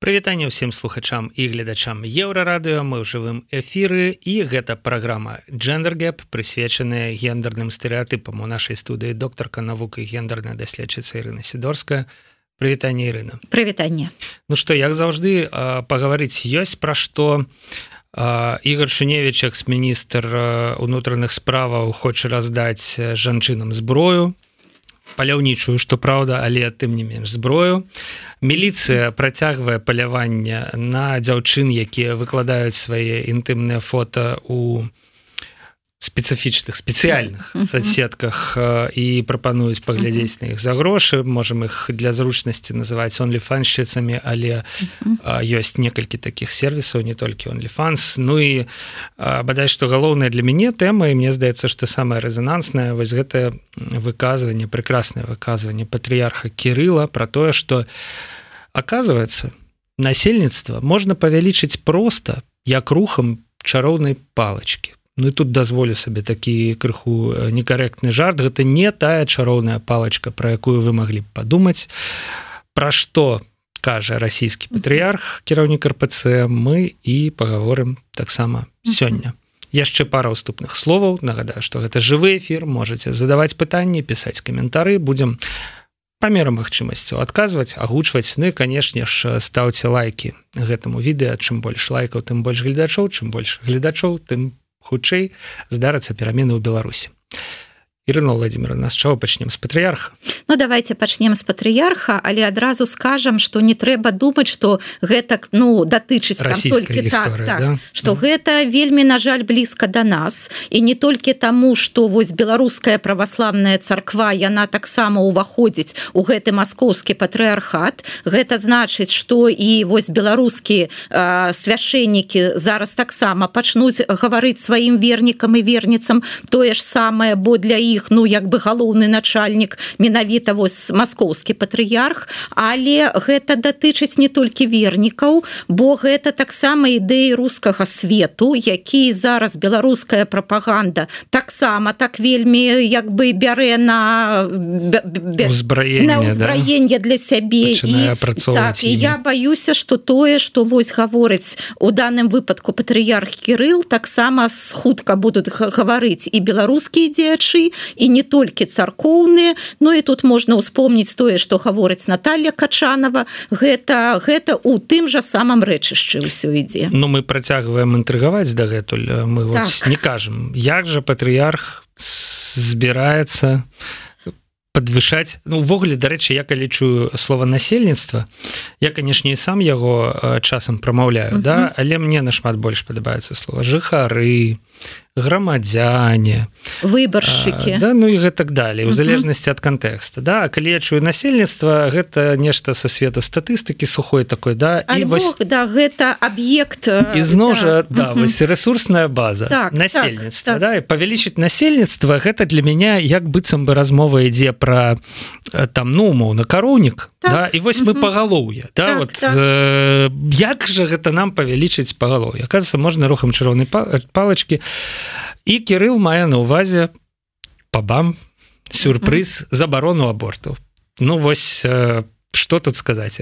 Прывітанне ўсім слухачам і гледачам еўрарадыё. Мы ў жывым эфіры і гэта праграма джендергеп прысвечаная гендерным стэеатыпам у нашай студыі доктарка навук і гендерная даследчыца Ірына сидорская прывітанне Ірына. Прывітанне. Ну што як заўжды пагаварыць ёсць пра што. Ігор шуневич экс-міністр унутраных справаў хоча раздаць жанчынам зброю паляўнічую что праўда але тым не менш зброю. Міліцыя працягвае паляванне на дзяўчын якія выкладаюць свае інтымныя фото у у спецыфічных спецыяльных соцсетках і прапануюць паглядзець на іх за грошы можем их для зручнасці называць онліфаншчыцамі але ёсць некалькі таких сервісаў не толькі онліфанс Ну і бадай что галоўная для мяне тэма і мне здаецца что самое рэзонансная вось гэтае выказванне прекрасное выказванне патрыарха кирилла про тое что оказывается насельніцтва можна павялічыць просто як рухам чароўнай палочки Ну і тут дазволю сабе такі крыху некарэктны жарт. Гэта не тая чароўная палачка про якую вы маглі б падумаць. Пра што кажа расійскі патрыарх кіраўнік рпц мы і паговорым таксама сёння. Яшчэ пара ўступных словаў. Нагадаю что гэта жывы эфир можете задаваць пытанні пісаць каментары. Будем по меры магчымасцю адказваць агучваць. Ну і канешне ж стаўце лайки гэтаму відэа. Чым больш лайкаў тым больш гледачоў. Чым больш гледачоў тым хутчэй здарыцца перамены ў беларусі. Ірына владимира нас чаго пачнем з патрыярха Ну давайте пачнем з патрыярха але адразу скажам что не трэба думаць что гэтак ну датычыць толькі так, так, да? что mm. гэта вельмі на жаль блізка до нас і не толькі таму что вось беларуская праваславная царква яна таксама уваходзіць у гэты маскоўскі патрыархат гэта значыць что і вось беларускі свяшчэннікі зараз таксама пачнуць гаварыць сваім вернікам і верніцам тое ж самае бо для іх ну як бы галоўны начальнік менавіта вось маскоўскі патрыярх але гэта датычыць не толькі вернікаў бо гэта таксама ідэі рускага свету які зараз беларуская прапаганда таксама так вельмі як бы бярэ на узбраенне для сябе. І, так, і я баюся что тое что вось гаворыць у данным выпадку патрыярх кирилл таксама хутка будуць гаварыць і беларускія дзеячы і не толькі царкоўныя. Ну і тут можна ўспомніць тое што гаворыць Наталья качанова. Гэта гэта у тым жа самым рэчышчы ўсё ідзе. Ну мы працягваем інтрыгаваць дагэтуль. Мы так. не кажам як жа патрыярх збіраецца подвышаць ну увогуле дарэчы я калі чую слова насельніцтва я канешне і сам яго часам прамаўляю uh -huh. да але мне нашмат больш падабаецца слова жыхары грамадзяне выбаршчыкі. Да, ну і гэтак далей у залежнасці ад кантэкста да? Калі я чую насельніцтва гэта нешта са свету статыстыкі сухой такой да? І вось да гэта аб'ект ізноў жа да, да вось ресурсная база так, насельніцтва так, так. да? І павялічыць насельніцтва гэта для мяне як быццам бы размова ідзе пра там ну умоўна кароўнік так. да і вось мы пагалоўе да? Так, вот так. Э, як жа гэта нам павялічыць пагалоўе? Аказывается можна рухам чыроўнай палачки і кирилл мае на увазе пабам сюрпрыз забарону аборту. Ну вось по что тут сказать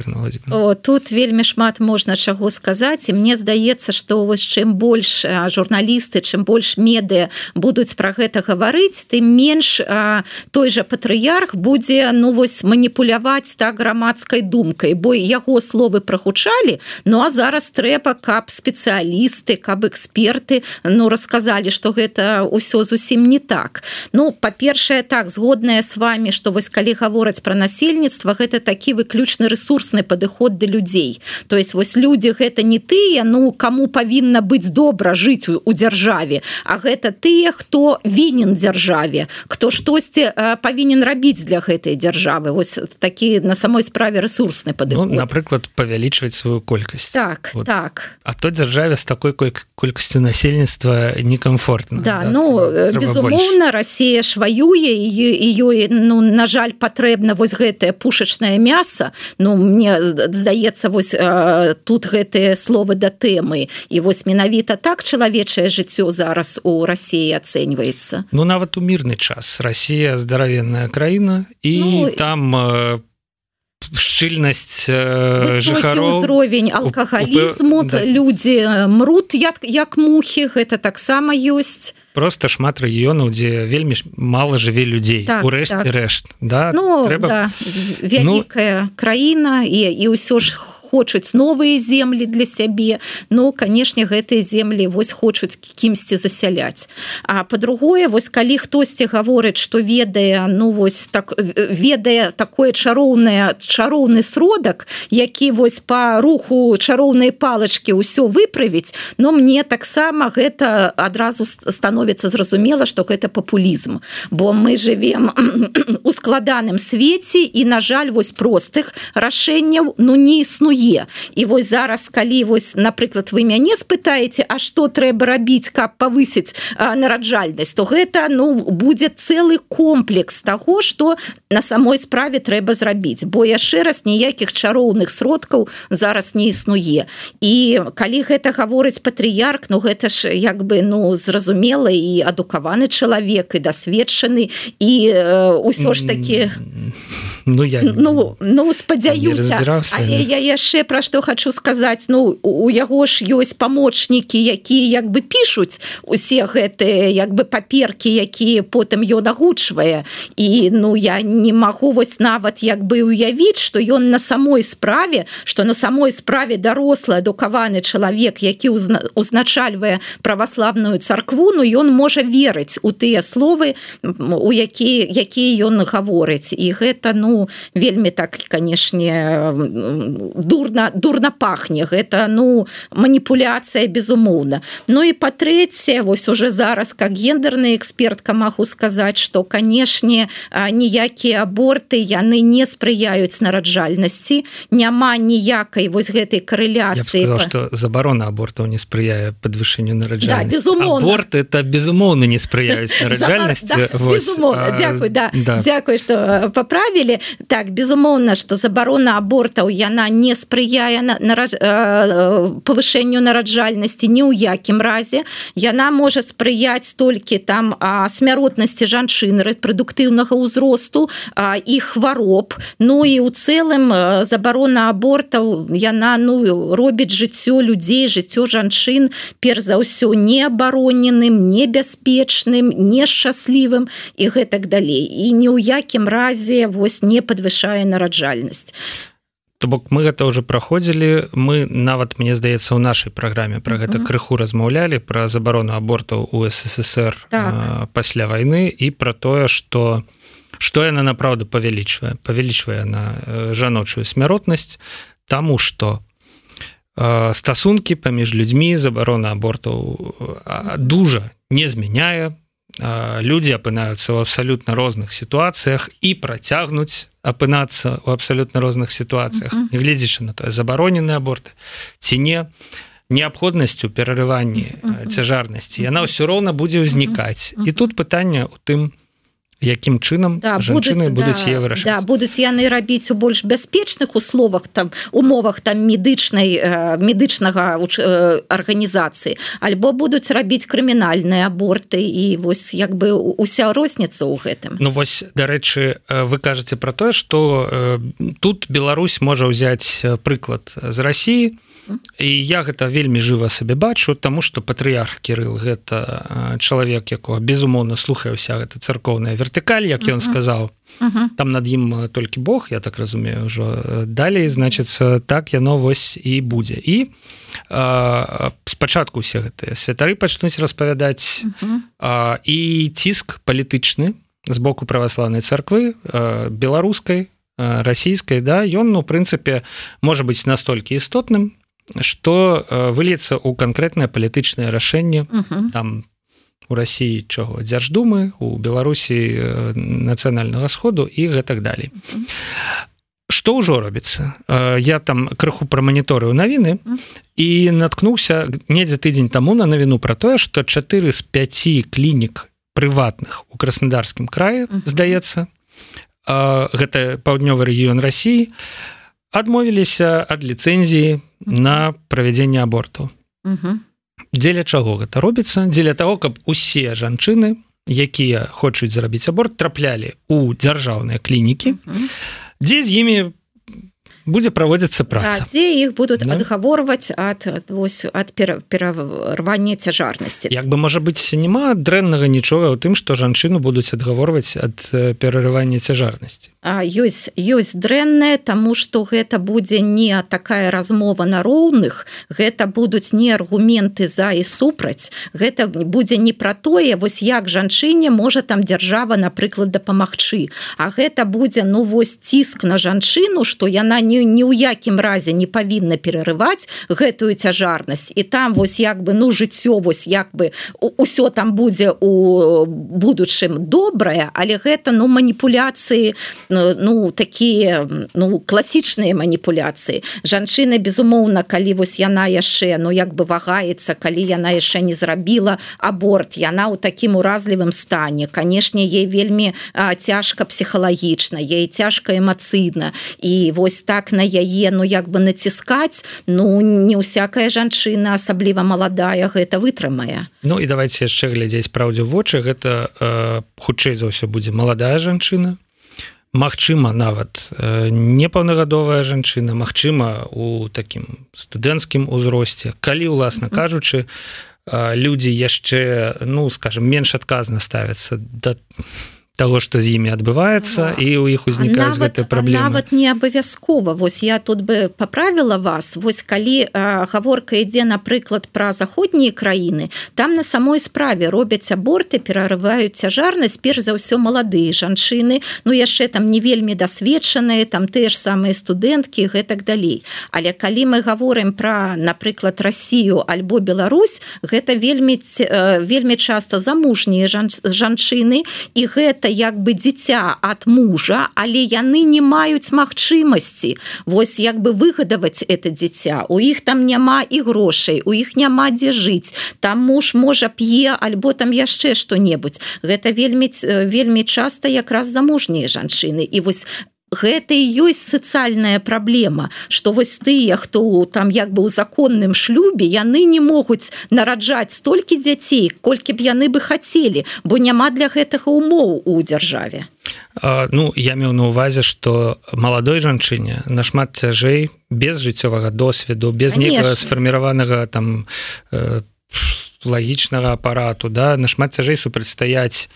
О, тут вельмі шмат можна чаго сказаць і мне здаецца что вось чым больш журналісты чым больш меды будуць про гэта гаварыць тым менш а, той жа патрыярх будзе ну вось маніпуляваць так грамадскай думкай бо яго словы прагучалі Ну а зараз трэба каб спецыялісты каб эксперты ну расказалі что гэта ўсё зусім не так. Ну па-першае так згодная с вами что вось калі гавораць про насельніцтва гэта такі выключна ресурсны падыход да людзей то есть вось люди гэта не тыя ну кому павінна быць добра жыць у, у дзяржаве а гэта тыя хто вінен дзяржаве кто штосьці павінен рабіць для гэтай дзяржавы вось такі на самой справе ресурсны падыход. ну, напрыклад павялічваць сваю колькасць. Так вот. так. А то дзяржаве з такой колькасцю насельніцтва некомфортна да, да? ну безумоўна Россия ж ваюе і ёй ну на жаль патрэбна вось гэтае пушачнае мясо мяса Ну мне здаецца вось тут гэтыя словы да тэмы. І вось менавіта так чалавечае жыццё зараз у Росіі ацэньваецца. Ну нават у мірны час. Росія здаравенная краіна і ну, там шчыльнасць э, жыхароў узровень алкагалізму да. людзі мрут як як мухі гэта таксама ёсць просто шмат рэгіёнаў дзе вельмі мало жыве людзей так, урэшце так. рэшт да ну, трэба... да. вялікая ну... краіна і і ўсё ж хоць хочуць новыя землі для сябе. Но канешне гэтыя землі вось хочуць кімсьці засяляць. А по-другое вось калі хтосьці гаворыць что ведае ну вось так ведае такое чароўнае чароўны сродак які вось по руху чароўнай палачки ўсё выправіць но мне таксама гэта адразу становіцца зразумела что гэта папулізм. Бо мы живвем у складаным свеце і на жаль вось простых рашэнняў ну не існуе існуе і вось зараз калі вось напрыклад вы мяне спытаеце А что трэба рабіць каб павысіць нараджальнасць то гэта ну будзе цэлы комплекс того что на самой справе трэба зрабіць. Бо яшчэ раз ніякіх чароўных сродкаў зараз не існуе. І калі гэта гаворыць патрыярк Ну гэта ж як бы ну зразумела і адукаваны чалавек і дасведчаны і ўсё ж таки Ну я ну, ну спадзяюся. Я яшчэ пра што хочу сказаць Ну у яго ж ёсць памочнікі якія як бы пішуць усе гэтыя як бы паперкі якія потым ён агучвае. І ну я не магу вось нават як бы уявіць что ён на самой справе что на самой справе дарослы адукаваны чалавек які узначальвае праваславную царкву Ну ён можа верыць у тыя словы у якія якія ён гаворыць. І гэта ну вельмі так канешне дурна дурна пахне гэта ну маніпуляцыя безумоўна Ну і па-трэцяе вось уже зараз как гендерная экспертка магу сказаць что канешне ніякія аборты яны не спрыяюць нараджальнасці няма ніякай вось гэтай карэляцыі что забарона абортаў не спрыяе подвышэнню нараджа да, аборт это безумоўна не спрыяюць нараджальнасці да, Дякую да, да. Дякую что поправілі так безумоўна что забарона абортаў яна не спрыяе на, на э, павышэнню нараджальнасці ні ў якім разе яна можа спрыяць толькі там смяротнасці жанчын рэпрадуктыўнага ўзросту і хвароб Ну і у цэлым забарона абортаў яна ну робіць жыццё людзей жыццё жанчын перш за ўсё неабароненым небяспечным нешчаслівым і гэтак далей. І ні ў якім разе вось не подвышае нараджальнасць то бок мы гэта уже праходзілі. Мы нават мне здаецца у нашай праграме про гэта крыху размаўлялі про забарону абортаў у ссср так. пасля войны і про тое что что яна направду павялічвае. Павялічвае на жаночую смяротнасць тому что стасункі паміж людзьмі забарона абортаў дужа не змяняе. Людзі апынаюцца ў абсалютна розных сітуацыях і працягнуць апынацца ў абсалютна розных сітуацыях uh -huh. гледзячы на тое забаронены аборты ці не неабходнасць у перарыванні uh -huh. цяжарнасці яна ўсё роўна будзе ўзнікаць uh -huh. і тут пытанне у тым у якім чынам да, будуць, будуць да, вырашаць? да, будуць яны рабіць у больш бяспечных условах там умовах там медычнай э, медычнага арганізацыі. Альбо будуць рабіць крымінальныя аборты і вось як бы уся розніца ў гэтым. Ну вось дарэчы вы кажаце про тое что э, тут Беларусь можа ўзяць прыклад з Росіі і я гэта вельмі жыва сабе бачу тому что патрыарх кирилл гэта чалавек якога безумоўна слухаюся гэта царкоўная вертыкаль як ён сказаў. Там над ім толькі Бог я так разумею ўжо далей значыцца так яно вось і будзе. І спачатку усе гэтыя святары пачнуць распавядаць і ціск палітычны з боку праваслаўнай царквы беларускай расійскай да ён ну прынцыпе можа быць настолькі істотным что э, выльецца ў канкрэтнае палітычнае рашэнне там у Росіі чаго дзярждумы у Беларусі э, нацыянальнага сходу і гэтак далей. Што ўжо робіцца э, я там крыху пра маніторыю навіны і наткнуўся недзе тыдзень таму на навіну пра тое што 4 з 5 клінік прыватных у краснодарскім краі -huh. здаецца гэта паўднёвы рэгіён Росіі адмовіліся ад ліцэнзіі на правядзенне аборту дзеля чаго гэта робіцца? Дзеля того каб усе жанчыны якія хочуць зрабіць аборт траплялі у дзяржаўныя клінікі дзе з імі будзе праводзіцца праца. Да, дзе іх будуць да? адгаворваць ад вось ад перарвання цяжарнасці. Як бы можа быць няма дрэннага нічога ў тым што жанчыну будуць адгаворваць ад перарывання цяжарнасці ёсць ёсць дрэнная тому что гэта будзе не такая размова на роўных гэта будуць не аргументы за і супраць. Гэта будзе не про тое вось як жанчыне можа там дзяржава напрыклад дапамагчы. А гэта будзе ну вось ціск на жанчыну что яна не ні ў якім разе не павінна перарываць гэтую цяжарнасць. І там вось як бы ну жыццё вось як бы усё там будзе у будучым добрае але гэта ну маніпуляцыі ну, ну такія ну класічныя маніпуляцыі. Жанчына безумоўна калі вось яна яшчэ ну як бы вагаецца калі яна яшчэ не зрабіла аборт яна ў такім уразлівым стане. Канешне ей вельмі цяжка псіхалагічна ей цяжка эмацыйна. І вось так на яе ну як бы націскаць ну не ўсякая жанчына асабліва маладая гэта вытрымае. Ну і давайте яшчэ глядзець праўдзе вочы. Гэта э, хутчэй за ўсё будзе маладая жанчына Магчыма нават э, непаўнагадовая жанчына Магчыма у такім студэнцкім узросце. Калі уласна кажучы людзі яшчэ ну скажем менш адказна ставяцца да того что з імі адбываецца і у іх узнікаюць гэты праблемы нават не абавязкова Вось я тут бы поправіла вас. Вось калі а, гаворка ідзе напрыклад пра заходнія краіны там на самой справе робяць аборты перарываюць цяжарнасць перш за ўсё маладыя жанчыны. Ну яшчэ там не вельмі дасведчаныя там ты ж самыя студэнткі гэтак далей. Але калі мы гаворым про напрыклад Россию альбо Беларусь гэта вельмі вельмі часто замужнія жанчыны і гэта гэта як бы дзіця ад мужа але яны не маюць магчымасці. Восьось як бы выгадаваць это дзіця. У іх там няма і грошай у іх няма дзе жыць. Там муж можа п'е альбо там яшчэ что-небудзь гэта вельмі вельмі часта якраз замужнія жанчыны. І вось гэта і ёсць сацыяльная праблема что вось тыя хто там як бы ў законным шлюбе яны не могуць нараджаць столькі дзяцей колькі б яны бы хацелі бо няма для гэтага умоў у дзяржаве. Ну я меў на увазе что маладой жанчыне нашмат цяжэй без жыццёвага досведу без некага сфарміраванага там э, лагічнага апарату да нашмат цяжэй супрацьстаяць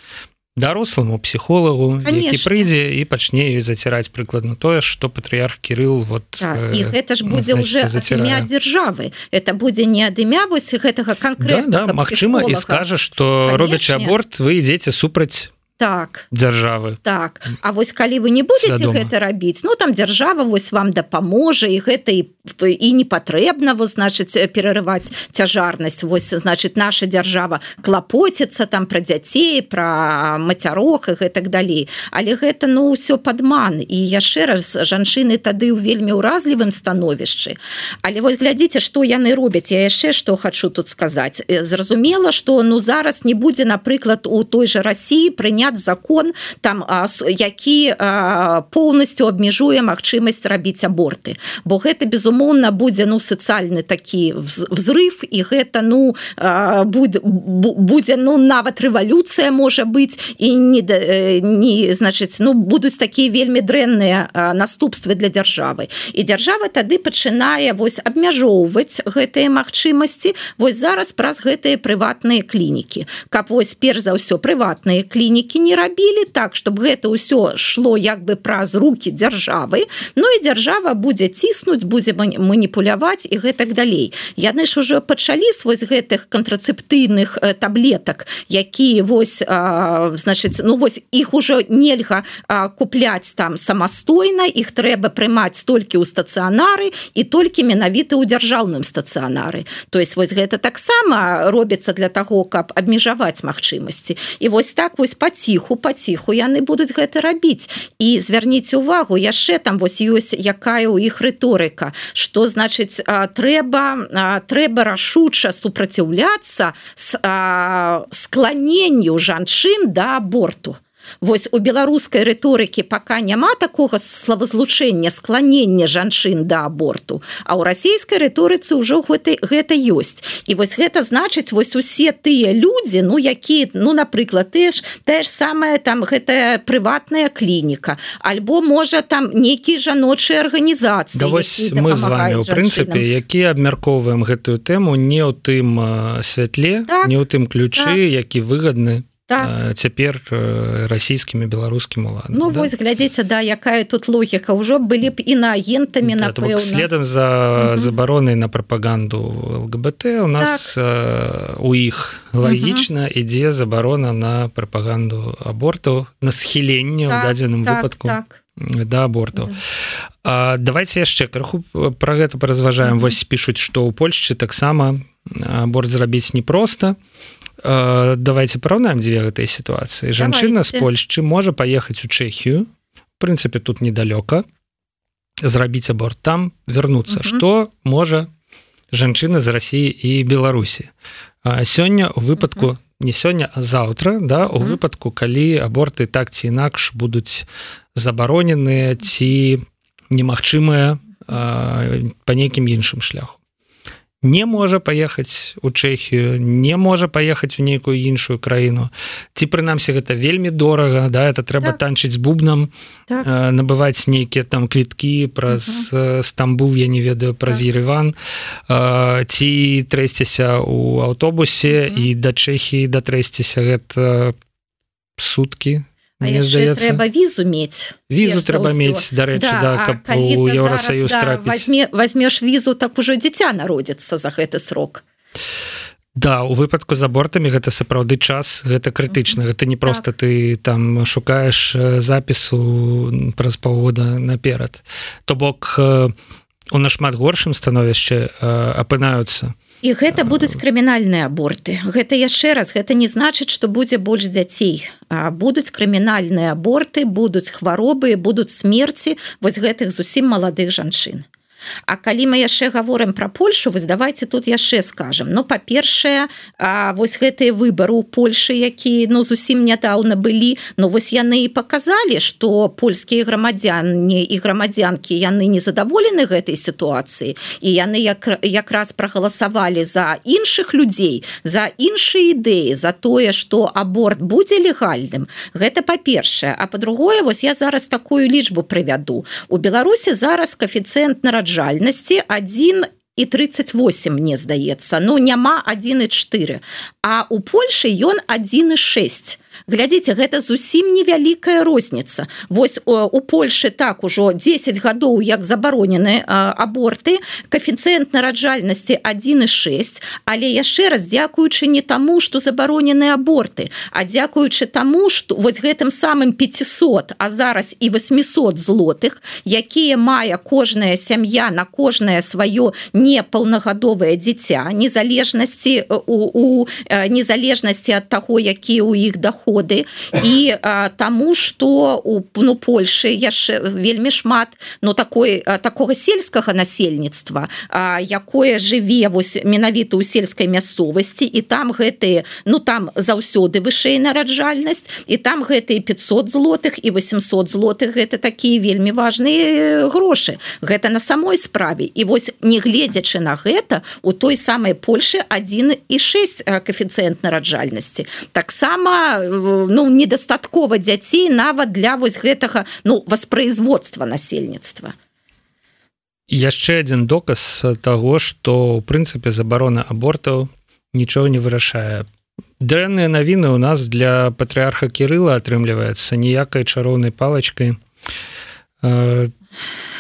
даросламу псіхолагу які прыйдзе і пачне заціраць прыкладна тое что патрыарх кирилл вот да, э, і гэта ж будзе уже дзяржавы это будзе не ад імя вось гэтага конкретно да, да, Мачыма і скажа что робячы аборт вы ідзеце супраць так. Дзяржавы так. А вось калі вы не будете Свядома. гэта рабіць ну там дзяржава вось вам дапаможа і гэта і і не патрэбна вот значыць перарываць цяжарнасць. Вось значит наша дзяржава клапоціцца там про дзяцей про мацярох і гэтак далей. Але гэта ну ўсё падман. І яшчэ раз жанчыны тады ў вельмі ўразлівым становішчы. Але вось глядзіце что яны робяць. Я яшчэ что хочу тут сказаць. Зразумела что ну зараз не будзе напрыклад у той же Росіі прыняць закон там які полностью абмежуе магчымасць рабіць аборты. Бо гэта безумоўна будзе ну сацыяльны такі взрыв і гэта ну будзе будзе ну нават рэвалюцыя можа быць і не э, не значыць ну будуць такія вельмі дрэнныя наступствы для дзяржавы. І дзяржава тады пачынае вось абмяжоўваць гэтыя магчымасці вось зараз праз гэтыя прыватныя клінікі. Каб вось перш за ўсё прыватныя клінікі не рабілі так чтобы гэта ўсё шло як бы праз руки дзяржавы Ну і дзяржава будзе ціснуць будзе маніпуляваць і гэтак далей. Яны ж ужо пачалі вось гэтых кантрацэптыйных э, таблетак які вось а, значыць ну вось іх ужо нельга а, купляць там самастойна іх трэба прымаць толькі ў стацыянары і толькі менавіта ў дзяржаўным стацыянары. То есть вось гэта таксама робіцца для таго каб абмежаваць магчымасці. І вось так вось паціху паціху яны будуць гэта рабіць. І звярніце увагу яшчэ там вось ёсць якая ў іх рыторыка что значыць трэба трэба рашуча супраціўляцца с скланенню жанчын да аборту Вось у беларускай рыторыкі пока няма такого славазлучэння скланення жанчын да аборту а ў расійскай рыторыцы ўжо гэтай гэта ёсць. І вось гэта значыць вось усе тыя людзі ну які ну напрыклад ты ж тая ж самая там гэтая прыватная клініка альбо можа там нейкія жаночыя арганізацыі да, мы з вами у прынцыпе які абмяркоўваем гэтую тэму не ў тым святле так, не ў тым ключы так. які выгадны так. цяпер расійскімі беларускім уладам Ну да? вось глядзіце да якая тут логіка ўжо былі б і на агентамі да, на следам за забаронай на прапаганду лгбт у нас так. у іх лагічна ідзе забарона на прапаганду аборту на схіленне так, дадзеным так, выпадку так. да аборту да. давайте яшчэ крыху про гэта паразважаем вось пишутць что ў Польшчы таксама аборт зрабіць непросто давайте параўнаем дзве гэтай сітуацыі. Жанчына з Польшчы можа паехаць у Чэхію прынцыпе тут недалёка зрабіць аборт там вернуцца. Что можа жанчына з Росіі і Беларусі? Сёння у выпадку не сёння а заўтра да у выпадку калі аборты так ці інакш будуць забароненыя ці немагчымыя по нейкім іншым шляху не можа паехаць у Чэхію не можа паехаць у нейкую іншую краіну ці прынамсі гэта вельмі дорага да это трэба так. танчыць з бубнам так. э, набываць нейкія там квіткі праз угу. Стамбул я не ведаю праз так. Ереван э, ці трэсціся у аўтобусе угу. і да Чэхіі датрэсціся гэта суткі трэба візу мець візу трэба мець дарэчы да, да, Еўросаюз да, возьме возьмеш візу так ужо дзіця народзіцца за гэты срок. Да у выпадку з абортамі гэта сапраўды час гэта крытычна. Гэта не просто так. ты там шукаеш запісу праз паўгода наперад. То бок у нашмат горшым становішча апынаюцца і гэта будуць крымінальныя аборты. Гэта яшчэ раз гэта не значыць что будзе больш дзяцей. Будуць крымінальныя аборты будуць хваробы будуць смерці вось гэтых зусім маладых жанчын А калі мы яшчэ гаворым пра Польшу вось давайте тут яшчэ скажем Ну па-першае вось гэтыя выбары у Польшы які ну зусім нядаўна былі Ну вось яны і показалі что польскія грамадзяне і грамадзянкі яны незадаволены гэтай сітуацыі і яны як якраз прагаласавалі за іншых людзей за іншыя ідэі за тое что аборт будзе легальным. Гэта па-першае. А по-другое вось я зараз такую лічбу прывяду. У Беларусі зараз коэфіцыент нараджання нараджальнасці один і 38 мне здаецца ну няма 1,4 а у Польшы ён 1,6 глядзіце гэта зусім невялікая розніца. Восьось у Польшы так ужо 10 гадоў як забаронены аборты. Коэфіцыент нараджальнасці 1,6 але яшчэ раз дзякуючы не таму что забаронены аборты а дзякуючы таму что вось гэтым самым 500 а зараз і 800 злотых якія мае кожная сям'я на кожнае сваё непаўнагадовае дзіця незалежнасці у, у незалежнасці ад таго якія ў іх даход доходы. І а, таму что у ну Польшы яшчэ вельмі шмат но такой а, такого сельскага насельніцтва якое жыве вось менавіта ў сельскай мясцовасці і там гэтые ну там заўсёды вышэй нараджальнасць і там гэтые 500 злотых і 800 злотых гэта такія вельмі важные грошы. Гэта на самой справе. І вось не гледзячы на гэта у той самой Польшы 1 і 6 коэфіцыент нараджальнасці. Таксама ну недастаткова дзяцей нават для вось гэтага ну воспрпроизводства насельніцтва. Яшчэ один доказ того что у прынцыпе забарона абортаў нічого не вырашае. Дрэнныя навіны у нас для патрыарха кирилла атрымліваецца ніякай чароўнай палачкой э,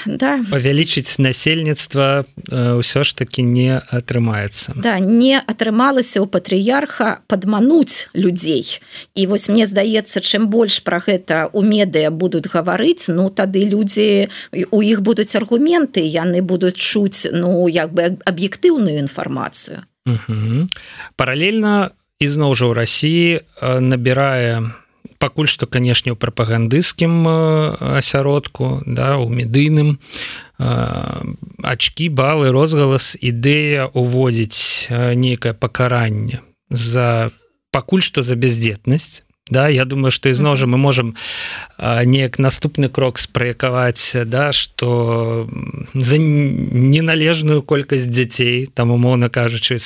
да. павялічыць насельніцтва ўсё ж таки не атрымаецца. Да не атрымалася у патрыярха падмануць людзей. І вось мне здаецца чым больш про гэта у медыа будуць гаварыць ну тады людзі у іх будуць аргументы яны будуць чуць ну як бы аб'ектыўную інфармацыю. Паралельна ізноў жа ў Росіі набірае на пакуль што канешне ў прапагандысцкім асяродку да у медыйным ачки балы розгалас ідэя уводзіць нейкае пакаранне за пакуль што за бяздзетнасць да я думаю что ізноў жа мы можем неяк наступны крок спраякаваць да что за неналежную колькасць дзяцей там умоўна кажучы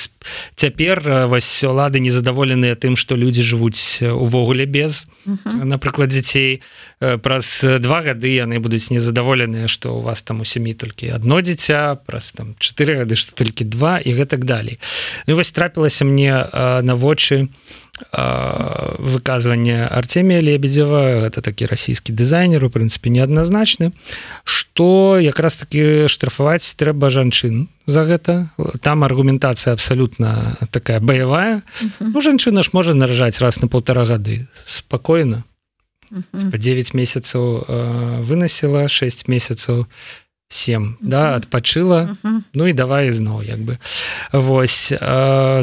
цяпер вось улады незадаволеныя тым что людзі жывуць увогуле без напрыклад дзяцей праз два гады яны будуць незадаволеныя что у вас там у сям'і толькі одно дзіця праз там чатыры гады что толькі два і гэтак далей ну, вось трапілася мне на вочы выказванне Артемія лебедзева это такі расійскі дызайнер у прынцыпе неадназначны што якраз таки штрафаваць трэба жанчын за гэта. Там аргументацыя абсалютна такая баявая ну, жанчына ж можа наражаць раз на полтора гады спакойна 9 месяцаў выносіла 6 месяцаў 7 да адпачыла ну і давай ізноў як бы. Восьось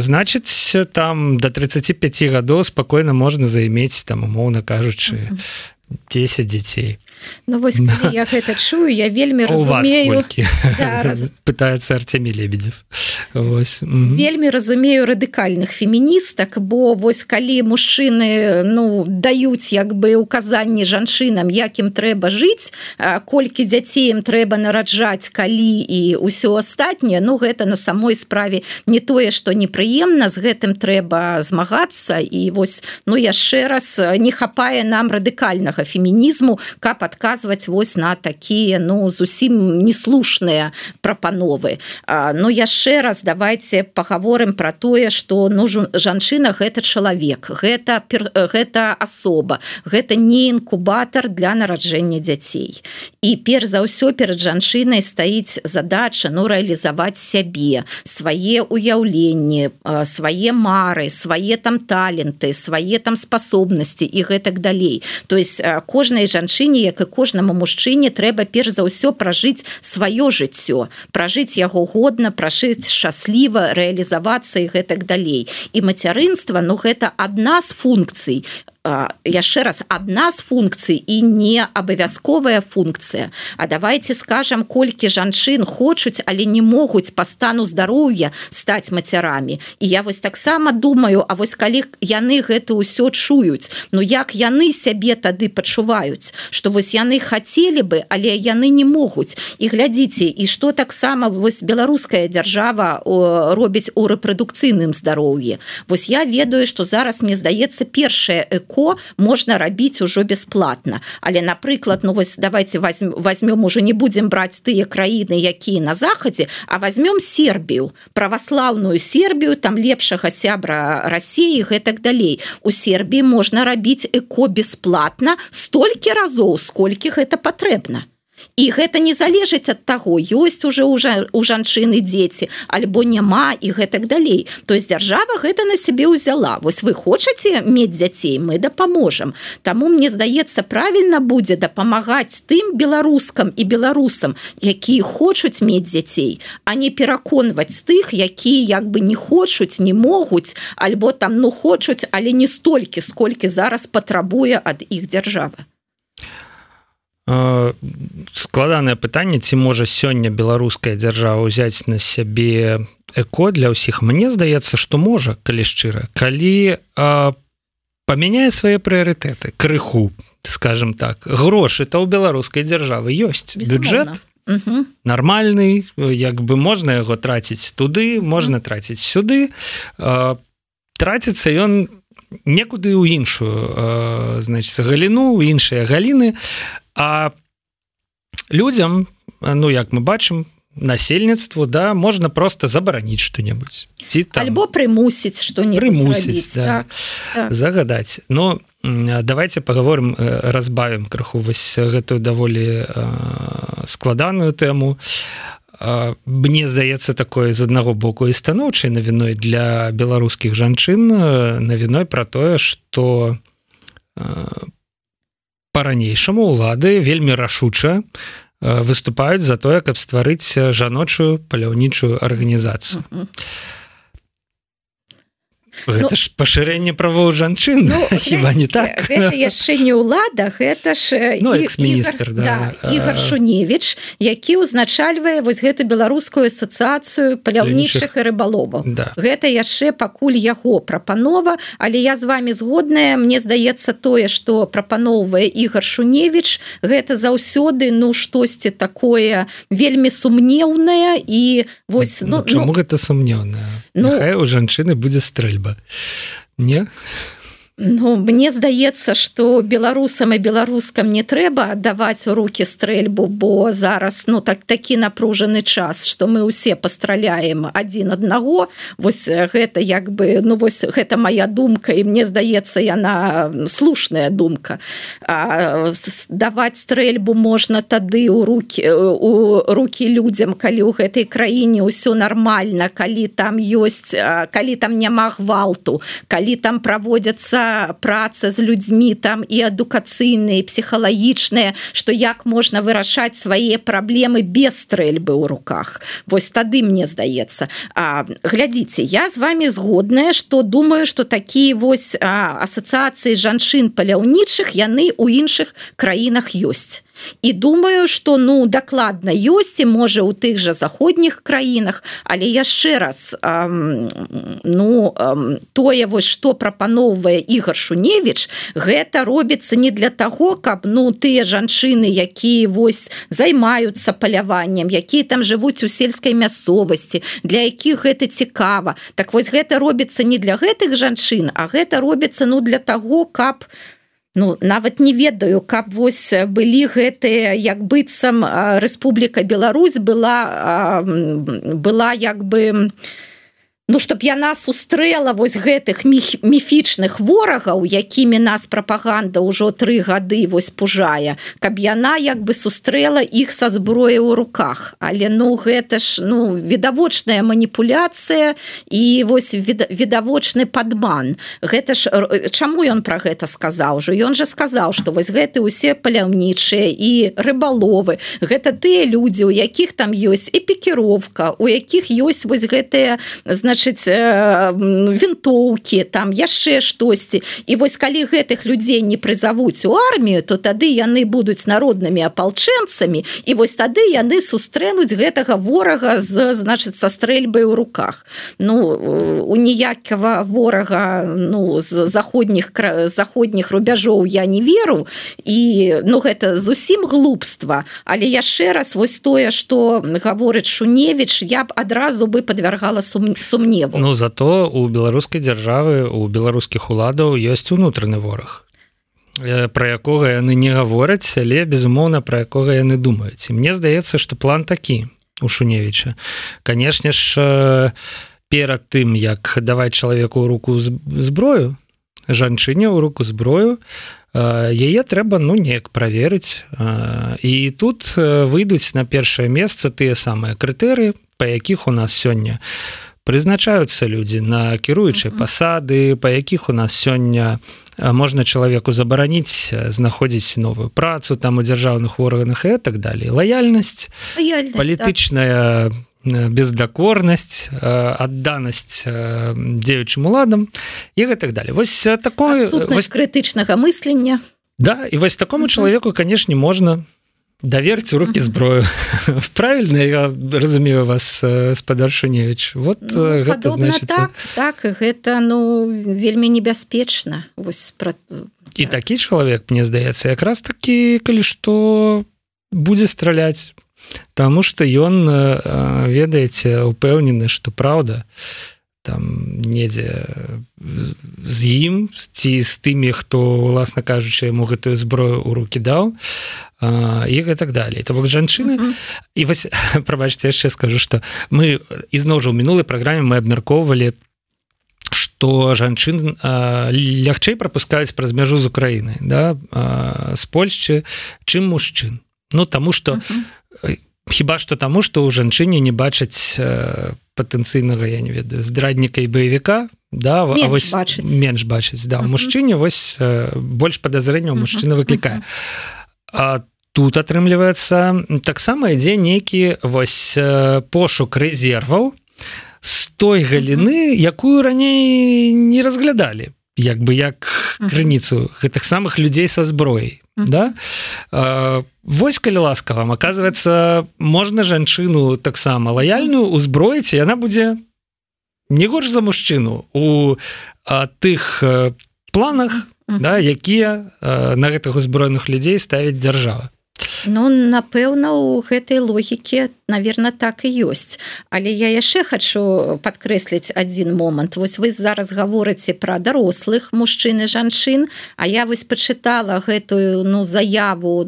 значыць там до 35 гадоў спакойна можна займець там умоўна кажучы 10 дзяцей Ну вось да. я гэта чую я вельмі разумею. да, раз... пытается Артемі лебедзев вельмі разумею радыкальных феміністак бо вось калі мужчыны ну даюць як бы указанні жанчынам якім трэба жыць колькі дзяцей ім трэба нараджаць калі і ўсё астатняе Ну гэта на самой справе не тое что непрыемна з гэтым трэба змагацца. І вось ну яшчэ раз не хапае нам радыкальнага фемінізму каб ад адказваць вось на такія ну зусім неслушныя прапановы. Ну яшчэ раз давайте паговорым про тое что ну жанчына гэта чалавек гэта гэта асоба гэта не інкубатор для нараджэння дзяцей. І перш за ўсё перад жанчынай стаіць задача ну реалізаваць сябе свае уяўленні свае мары свае там таленты свае там спасобнасці і гэтак далей. То есть кожнай жанчыне як і кожнаму мужчыне трэба перш за ўсё пражыць сваё жыццё пражыць яго годна прашыць шчасліва рэалізавацца і гэтак далей. І мацярынства ну гэта адна з функцый яшчэ раз адна з функцый і не абавязковая функцыя. А давайте скажем колькі жанчын хочуць але не могуць по стану здароўя стаць мацярамі. І я вось таксама думаю А вось калі яны гэта ўсё чуюць Ну як яны сябе тады пачуваюць? Что вось яны хотели бы але яны не могуць. І глядзіце і что таксама вось беларуская дзяржава робіць у рэпрадукцыйным здароўі. Вось я ведаю что зараз мне здаецца першае эко легко можна рабіць ужо бесплатно. Але напрыклад ну вось давайте возьмем уже не будем брать тыя краіны якія на захадзе а возьмем сербію православную сербію там лепшага сябра России гэтак далей. У сербії можна рабіць эко бесплатно столькі разоў сколькі гэта патрэбна і гэта не залежыць ад таго ёсць уже уже у жанчыны дзеці альбо няма і гэтак далей. То есть дзяржава гэта на сябе ўзяла. Вось вы хочаце мець дзяцей мы дапаможам. Таму мне здаецца правільна будзе дапамагаць тым беларускам і беларусам якія хочуць мець дзяцей а не пераконваць тых якія як бы не хочуць не могуць альбо там ну хочуць але не столькі сколькі зараз патрабуе ад іх дзяржавы складанае пытанне ці можа сёння беларуская дзяржава ўзяць на сябе эко для ўсіх? Мне здаецца што можа калі шчыра. Калі памяняе свае прыярытэты крыху скажем так грошы то ў беларускай дзяржавы ёсць. Бюджет нармальны як бы можна яго траціць туды можна траціць сюды. Траціцца ён некуды ў іншую значит галіну іншыя галіны а людям ну як мы бачым насельніцтву да можна просто забараніць что-небудзь ці там... альбо прымусіць что не прымусіць да. так. так. загадаць но давайте поговорим разбавим крыху вось гэтую даволі складаную тэму мне здаецца такое з аднаго боку і станоўчай навіной для беларускіх жанчын навіной про тое что по-ранейшаму улады вельмі рашуча выступаюць за тое каб стварыць жаночую паляўнічую арганізацыю ну, ж пашырэнне правоў жанчын ну, хіба не так? яшчэ не ўладах это ж ну, экс-міністр да. да, Ігор шуневич які ўзначальвае вось гэту беларускую асацыяцыю паляўнічых і рыбаловаў да. гэта яшчэ пакуль яго прапанова але я з вами згодная. Мне здаецца тое что прапаноўвае Ігор шуневич гэта заўсёды ну штосьці такое вельмі сумнеўнае і вось ну, ну, чаму ну, гэта сумнеўная ну, у жанчыны будзе стрэльба не Ну мне здаецца что беларусам і беларускам не трэба даваць у руки стрэльбу бо зараз ну так такі напружаны час что мы усе пастраляем один аднаго. Вось гэта як бы ну вось гэта моя думка і мне здаецца яна слушная думка. А, даваць стрэльбу можна тады у руки у руки людям калі ў гэтай краіне ўсё нормально калі там ёсць калі там няма гвалту калі там праводзяцца праца з людзьмі там і адукацыйныя псіхалагічныя что як можна вырашаць свае праблемы без стрэльбы ў руках. Вось тады мне здаецца. Глядзіце я з вами згодная что думаю что такія вось асацыяцыі жанчын паляўнічых яны у іншых краінах ёсць і думаю что ну дакладна ёсць і можа у тых жа заходніх краінах але яшчэ раз эм, ну эм, тое вось что прапаноўвае Ігор шуневич гэта робіцца не для того каб ну тыя жанчыны якія вось займаюцца паляваннем якія там жывуць у сельскай мясцовасці для якіх гэта цікава. Так вось гэта робіцца не для гэтых жанчын а гэта робіцца ну для того каб ну Ну нават не ведаю каб вось былі гэтыя як быццам Рэспубліка Беларусь была была як бы Ну чтоб яна сустрэла вось гэтых міфічных ворагаў якімі нас прапаганда ўжо тры гады вось пужае каб яна як бы сустрэла іх са зброя ў руках. Але ну гэта ж ну відавочная маніпуляцыя і вось відавочны падман. Гэта ж чаму ён про гэта сказаў ужо ён же сказаў что вось гэты усе паляўнічыя і рыбаловы. Гэта тыя людзі у якіх там ёсць і пікіровка у якіх ёсць вось гэтыя значит значыць вінтоўкі там яшчэ штосьці. І вось калі гэтых людзей не прызавуць у армію то тады яны будуць народнымі апалчэнцамі і вось тады яны сустрэнуць гэтага ворага з значыць са стрэльбай у руках. Ну у ніякага ворага ну з заходніх заходніх рубяжоў я не веру. І ну гэта зусім глупства. Але яшчэ раз вось тое что гаворыць шуневич я б адразу бы подвяргала сум сум сумневу Ну зато у беларускай дзяржавы у беларускіх уладаў ёсць унутраны вораг э, про якога яны не гавораць але безумоўна про якога яны думаюць. І мне здаецца что план такі у шуневича канешне ж э, перад тым як даваць чалавеку руку зброю жанчыне ў руку зброю яе трэба ну неяк праверыць. І тут выйдуць на першае месца тыя самыя крытэрыі па якіх у нас сёння у прызначаюцца людзі на кіруючыя пасады па якіх у нас сёння можна чалавеку забараніць знаходзіць новую працу там у дзяржаўных органах і так далее лаяльнасць палітычная бездакорнасць адданасць дзеючым уладам і так далее вось такое крытычнага мыслення. Да і вось такому чалавеку канешне можна даверці руки зброю правильно я разумею вас спадаршаневич вот ну, гэта значит так, так гэта ну вельмі небяспечна вось про і такі чалавек мне здаецца якраз такі калі што будзе страляць Таму что ён ведаеце упэўнены что праўда там недзе з ім ці з тымі хто уласна кажучы яму гэтую зброю у руки даў і так далее то бок жанчыны mm -hmm. і вось прабачце яшчэ скажу что мы ізноў жа ў мінулай праграме мы абмяркоўвалі что жанчын лягчэй пропускаюць праз мяжу з Украіны да з Польшчы чым мужчын. Ну таму что mm -hmm хіба что таму что у жанчыне не бачаць патэнцыйнага я не ведаю здрадніка і баевіка да менш вось бачыць. менш бачыць да. Uh -huh. мужчыне вось больш падазрэнняў мужчына выклікае. А тут атрымліваецца таксама ідзе нейкі вось пошук рэзерваў з той галіны якую раней не разглядалі як бы як крыніцу гэтых самых людзей са зброяй да? Вось калі ласка вам оказывается можна жанчыну таксама лаяльную узброіць яна будзе не горш за мужчыну у а, тых планах да якія на гэтых узброеных людзей ставіць дзяржава Ну напэўна у гэтай логікі наверное так і ёсць. Але я яшчэ хочу подкрэсліць один момант. Вось вы зараз гаворыце про дарослых мужчын і жанчын А я вось почытала гэтую ну заяву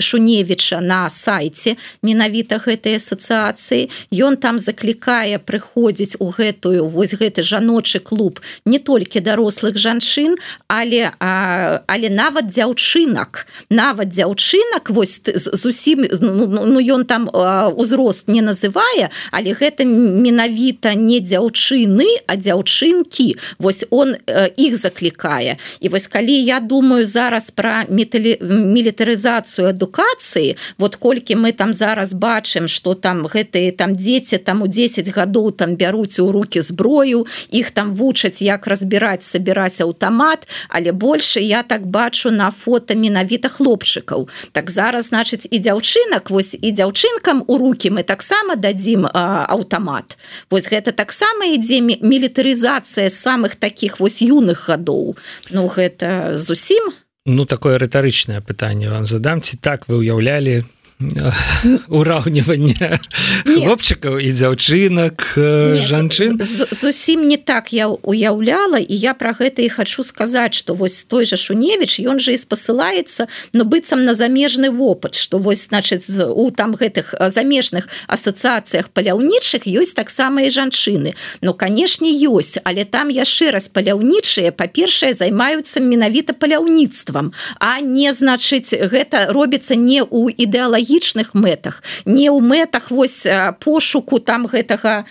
шуневіча на сайте менавіта гэтай асацыяцыі. Ён там заклікае прыходзіць у гэтую вось гэты жаночы клуб не толькі дарослых жанчын але а, але нават дзяўчынак. Нават дзяўчынак вось зусім ну, ну ён там узрост не называе але гэта менавіта не дзяўчыны а дзяўчынкі. Вось он іх заклікае. І вось калі я думаю зараз про металі мілітарызацыю адукацыі вот колькі мы там зараз бачым что там гэтые там дзеці там у 10 гадоў там бяруць у руки зброю іх там вучаць як разбіраць сабіраць аўтамат але больше я так бачу на фото менавіта хлопчыкаў так зараз значыць і дзяўчынак вось і дзяўчынкам у руки мы таксама дадзім аўтамат. Вось гэта таксама ідзе мілітарызацыя самых таких вось юных гадоў. Ну гэта зусім. Ну такое рытарычнае пытанне вам задам. Ці так вы уяўлялі ураўнівання хлопчыкаў і дзяўчынак жанчын. зусім не так я уяўляла і я про гэта і хочу сказаць что вось той же шуневич ён же і спасылаецца но быццам на замежны вопыт что вось значит у там гэтых замежных асацыяцыях паляўнічых ёсць таксама і жанчыны. Но канешне ёсць але там яшчэ раз паляўнічыя па-першае займаюцца менавіта паляўніцтвам а не значыць гэта робіцца не у ідэалагі стратэгічных мэтах. Не ў мэтах вось пошуку там гэтага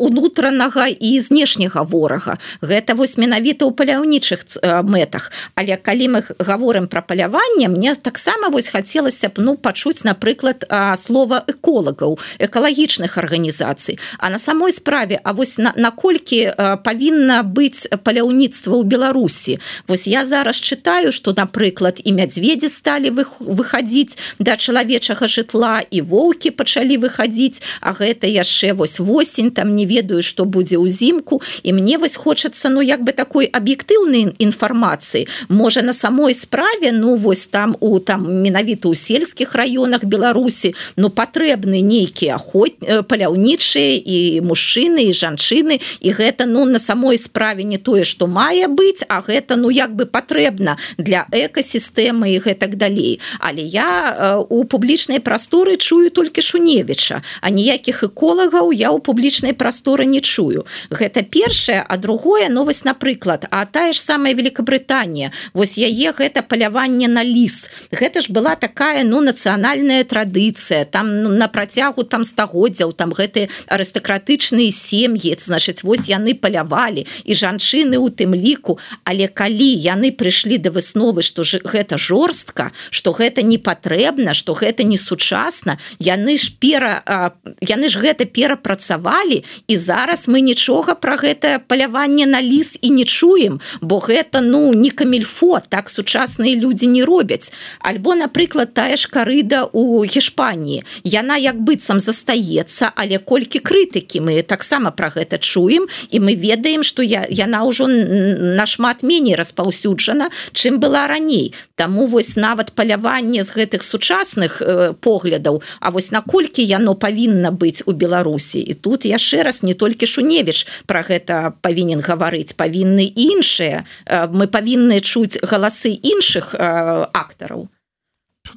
унутранага і знешняга ворага. Гэта вось менавіта ў паляўнічых мэтах. Але калі мы говорим про паляванне мне таксама вось хацелася б ну пачуць напрыклад слова эколагаў экалагічных арганізацый. А на самой справе А вось наколькі павінна быць паляўніцтва ў Беларусі? Вось я зараз чытаю что напрыклад і мядзведзі сталі выходзіць да чалавека чалавечага жытла і воўкі пачалі выхадзіць А гэта яшчэ вось восень там не ведаю што будзе ўзімку. І мне вось хочацца ну як бы такой аб'ектыўнай інфармацыі. Можа на самой справе ну вось там у там менавіта ў сельскіх раёнах Беларусі ну патрэбны нейкія охот э, паляўнічыя і мужчыны і жанчыны. І гэта ну на самой справе не тое што мае быць а гэта ну як бы патрэбна для экасістэмы і гэтак далей. Але я э, у публі публічнай прасторы чую толькі шуневіча а ніякіх эколагаў я ў публічнай прасторы не чую. Гэта першае а другое новость напрыклад а тая ж самая Великабрытанія вось яе гэта паляванне на ліс. Гэта ж была такая ну нацыянальная традыцыя. Там ну, на працягу там стагоддзяў там гэтыя арыстакратычныя сем'і значыць вось яны палявалі і жанчыны у тым ліку. Але калі яны прыйшлі да высновы што ж гэта жорстка что гэта не патрэбна что гэта гэта не сучасна яны ж пера яны ж гэта перапрацавалі і зараз мы нічога про гэтае паляванне на ліс і не чуем бо гэта ну не камельфо так сучасныя людзі не робяць. Альбо напрыклад тая ж карыда у Гішпаніі яна як быццам застаецца але колькі крытыкі мы таксама про гэта чуем і мы ведаем что я яна ўжо нашмат меней распаўсюджана чым была раней. Таму вось нават паляванне з гэтых сучасных поглядаў. А вось наколькі яно павінна быць у Беларусі? І тут яшчэ раз не толькі шуневіч про гэта павінен гаварыць павінны іншыя мы павінны чуць галасы іншых актараў.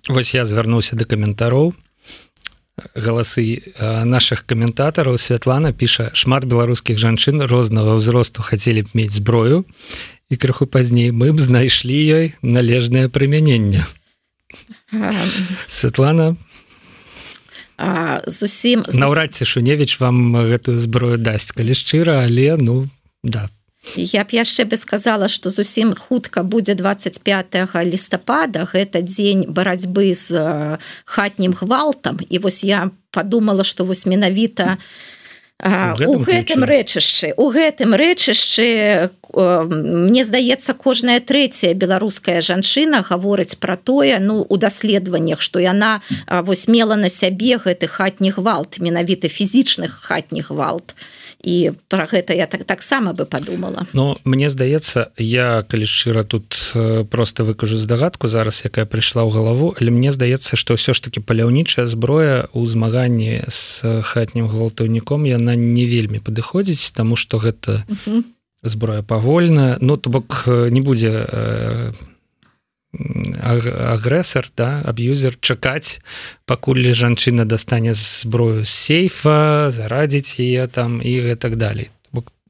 Вось я звярнуўся да каментароў. Галасы наших каментатараў. Святлана піша шмат беларускіх жанчын рознага ўзросту хацелі б мець зброю і крыху пазней мы б знайшлі ёй належнае прымяненне Светлана. Зусім наўрад ці шуневіч вам гэтую зброю дасць. Калі шчыра але ну да. Я б яшчэ бы сказала что зусім хутка будзе 25 лістапада гэта дзень барацьбы з хатнім гвалтам. І вось я подумала что вось менавіта у гэтым рэчышчы у гэтым рэчышчы мне здаецца кожная трэцяя беларуская жанчына гаворыць пра тое ну у даследаваннях што яна вось мела на сябе гэты хатні гвалт менавіта фізічных хатні гвалт і пра гэта я так таксама бы подумала Ну мне здаецца я калі шчыра тут просто выкажу здагадку зараз якая прыйшла ў галаву але мне здаецца што ўсё ж таки паляўнічая зброя у змаганні с хатнім гвалтаўніком яна не вельмі падыходзіць тому что гэта зброя павольна ну то бок э, не будзе э, агрэсар да аб'юзер чакаць пакуль жанчына дастане зброю з сейфа зарадзіць яе там і гэтак далей.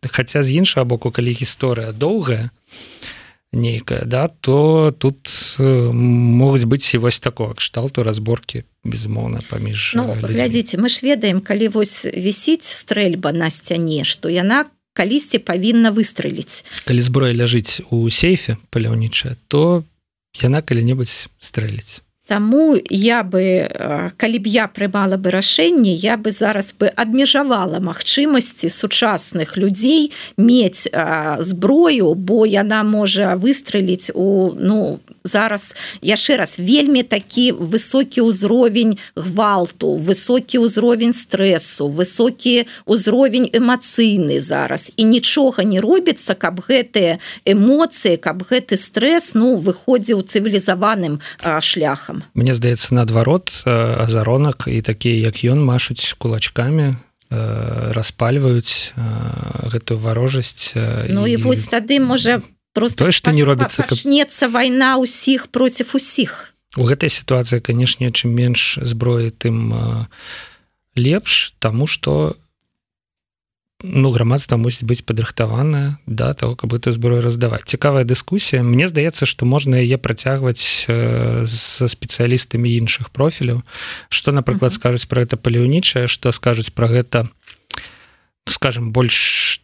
Хаця з іншага боку калі гісторыя доўгая нейкая да то тут э, могуць быць і вось такого кшталту разборки безумоўна паміж ну, глядзіце мы ж ведаем калі вось вісіць стрэльба на сцяне что яна калісьці павінна выстреліць калі зброя ляжыць у сейфе паляўнічая то яна калі-небудзь стрэліць Таму я бы калі б я прымала бы рашэнне я бы зараз бы абмежавала магчымасці сучасных людзей мець зброю бо яна можа выстреліць у ну зараз яшчэ раз вельмі такі высокі ўзровень гвалту высокі ўзровень стрессу высокі ўзровень эмацыйны зараз. І нічога не робіцца каб гэтыя эмоцыі каб гэты стресс ну выходзіў цывілізаваным шляхам там Мне здаецца наадварот азаронак і такія як ён машуць кулачкамі распальваюць гэтую варожасць Ну і, і вось тады можа просто тое што не робіцца пачнецца вайна ўсіх проціў усіх у гэтай сітуацыі канешне чым менш зброі тым лепш таму што у ну грамадства мусіць быць падрыхтаваная да того каб это зброю раздаваць цікавая дыскусія Мне здаецца што можна яе працягваць з спецыялістамі іншых профіляў что напрыклад скажуць про это палеўнічае что скажуць про гэта скажем больш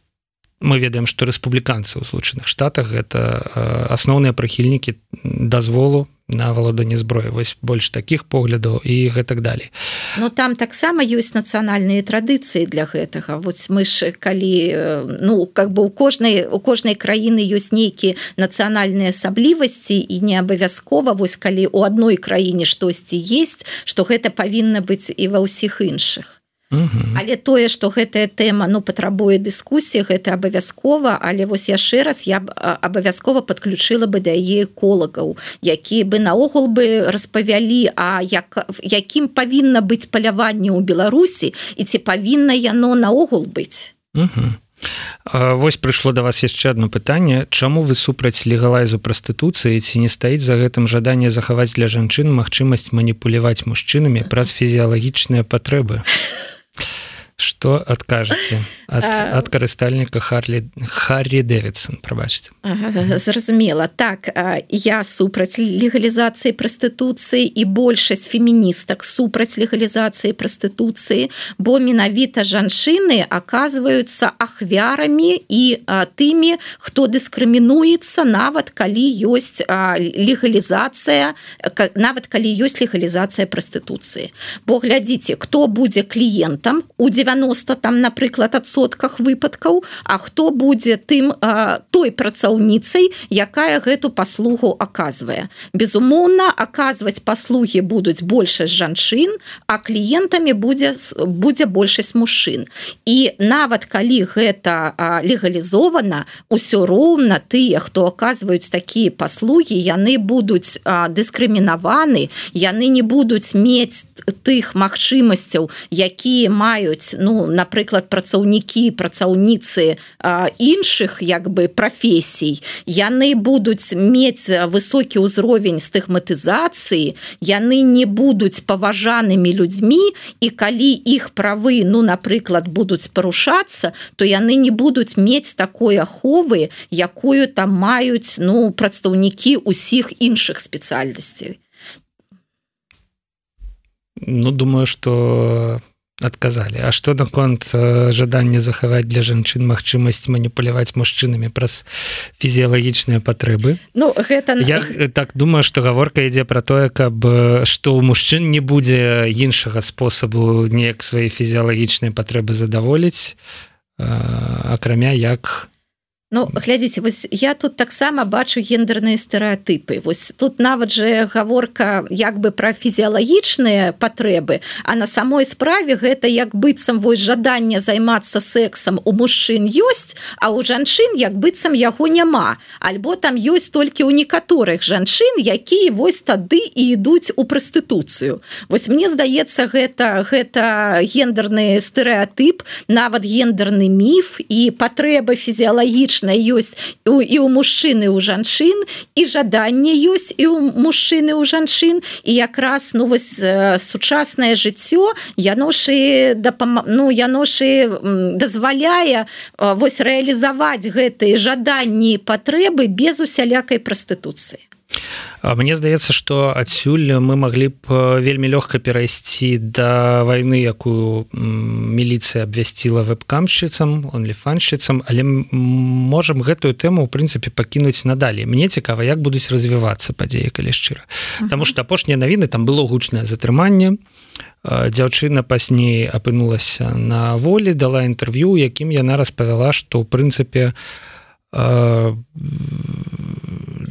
мы ведаем что рэспубліканцы ў злучаных штатах гэта асноўныя прыхільнікі дазволу на валоданне зброі вось больш таких поглядаў і гэтак далей Ну там таксама ёсць нацыянальныя традыцыі для гэтага. Вось мы ж калі ну как бы у кожнай у кожнай краіны ёсць нейкія нацыянальныя асаблівасці і не абавязкова вось калі у адной краіне штосьці есть что гэта павінна быць і ва ўсіх іншых але тое что гэтая тэма ну патрабуе дыскусіі гэта абавязкова але вось яшчэ раз я абавязкова подключыла бы да яе эколагаў якія бы наогул бы распавялі А як якім павінна быць паляванне ў Беларусі і ці павінна яно наогул быць. Вось прыйшло да вас яшчэ одно пытанне. Чаму вы супраць легалайзу прастытуцыі ці не стаіць за гэтым жаданне захаваць для жанчын магчымасць маніпуляваць мужчынамі праз фізіялагічныя патрэбы что адкажаце ад, ад карыстальніка Харлі Харрі Дэвідсон прабачце зразумела так я супраць легалізацыі прастытуцыі і большасць феміністак супраць легалізацыі прастытуцыі бо менавіта жанчыны оказываются ахвярамі і тымі хто дыскрымінуецца нават калі ёсць легалізацыя нават калі ёсць легалізацыя прастытуцыі бо глядзіце кто будзе кліентам у 90 90 там напрыклад адсотках выпадкаў А хто будзе тым а, той працаўніцай якая гэту паслугу аказвае безумоўна аказваць паслугі будуць большасць жанчын а кліентамі будзе будзе большасць мужчын і нават калі гэта легалізована усё роўна тыя хто аказваюць такія паслугі яны будуць дыскрымінаваны яны не будуць мець тых магчымасцяў якія маюць ну напрыклад працаўнікі працаўніцы іншых як бы прафесій яны будуць мець высокі ўзровень стыгматызацыі яны не будуць паважанымі людзьмі і калі іх правы ну напрыклад будуць парушацца то яны не будуць мець такой аховы якую там маюць ну прадстаўнікі усіх іншых спецыяльнасцей. Ну думаю что адказалі А што наконт жаданне захаваць для жанчын магчымасць маніпуляваць мужчынамі праз фізіялагічныя патрэбы Ну гэта я так думаю что гаворка ідзе про тое каб што ў мужчын не будзе іншага спосабу неяк свае фізіялагічныя патрэбы задаволіць акрамя як Ну глядзіце вось я тут таксама бачу гендерныя стэеатыпы вось тут нават же гаворка як бы пра фізіялагічныя патрэбы а на самой справе гэта як быццам вось жаданне займацца сексам у мужчын ёсць а у жанчын як быццам яго няма. Альбо там ёсць толькі ў некаторых жанчын якія вось тады і ідуць у прастытуцыю. Вось мне здаецца гэта гэта гендерны стэеатып нават гендерны міф і патрэба фізіялагічна конечно ёсць. І у мужчыны у жанчын і жаданне ёсць і у мужчыны у жанчын. І якраз ну вось сучаснае жыццё яношы дапам... ну яношы дазваляе вось рэалізаваць гэтыя жаданні патрэбы без усялякай прастытуцыі Мне здаецца что адсюль мы могли б вельмі лёгка перайсці до войны якую міліцыя абвясціла веб-камшчыцам онліфаншчыцам але можем гэтую тэму у прынцыпе пакінуць надалей. Мне цікава як будуць развівацца падзеі калі шчыра. Таму что апошнія навіны там было гучнае затрыманне. Дзяўчына пазней апынулася на волі дала інтэрв'ю якім яна распавяла что ў прынцыпе у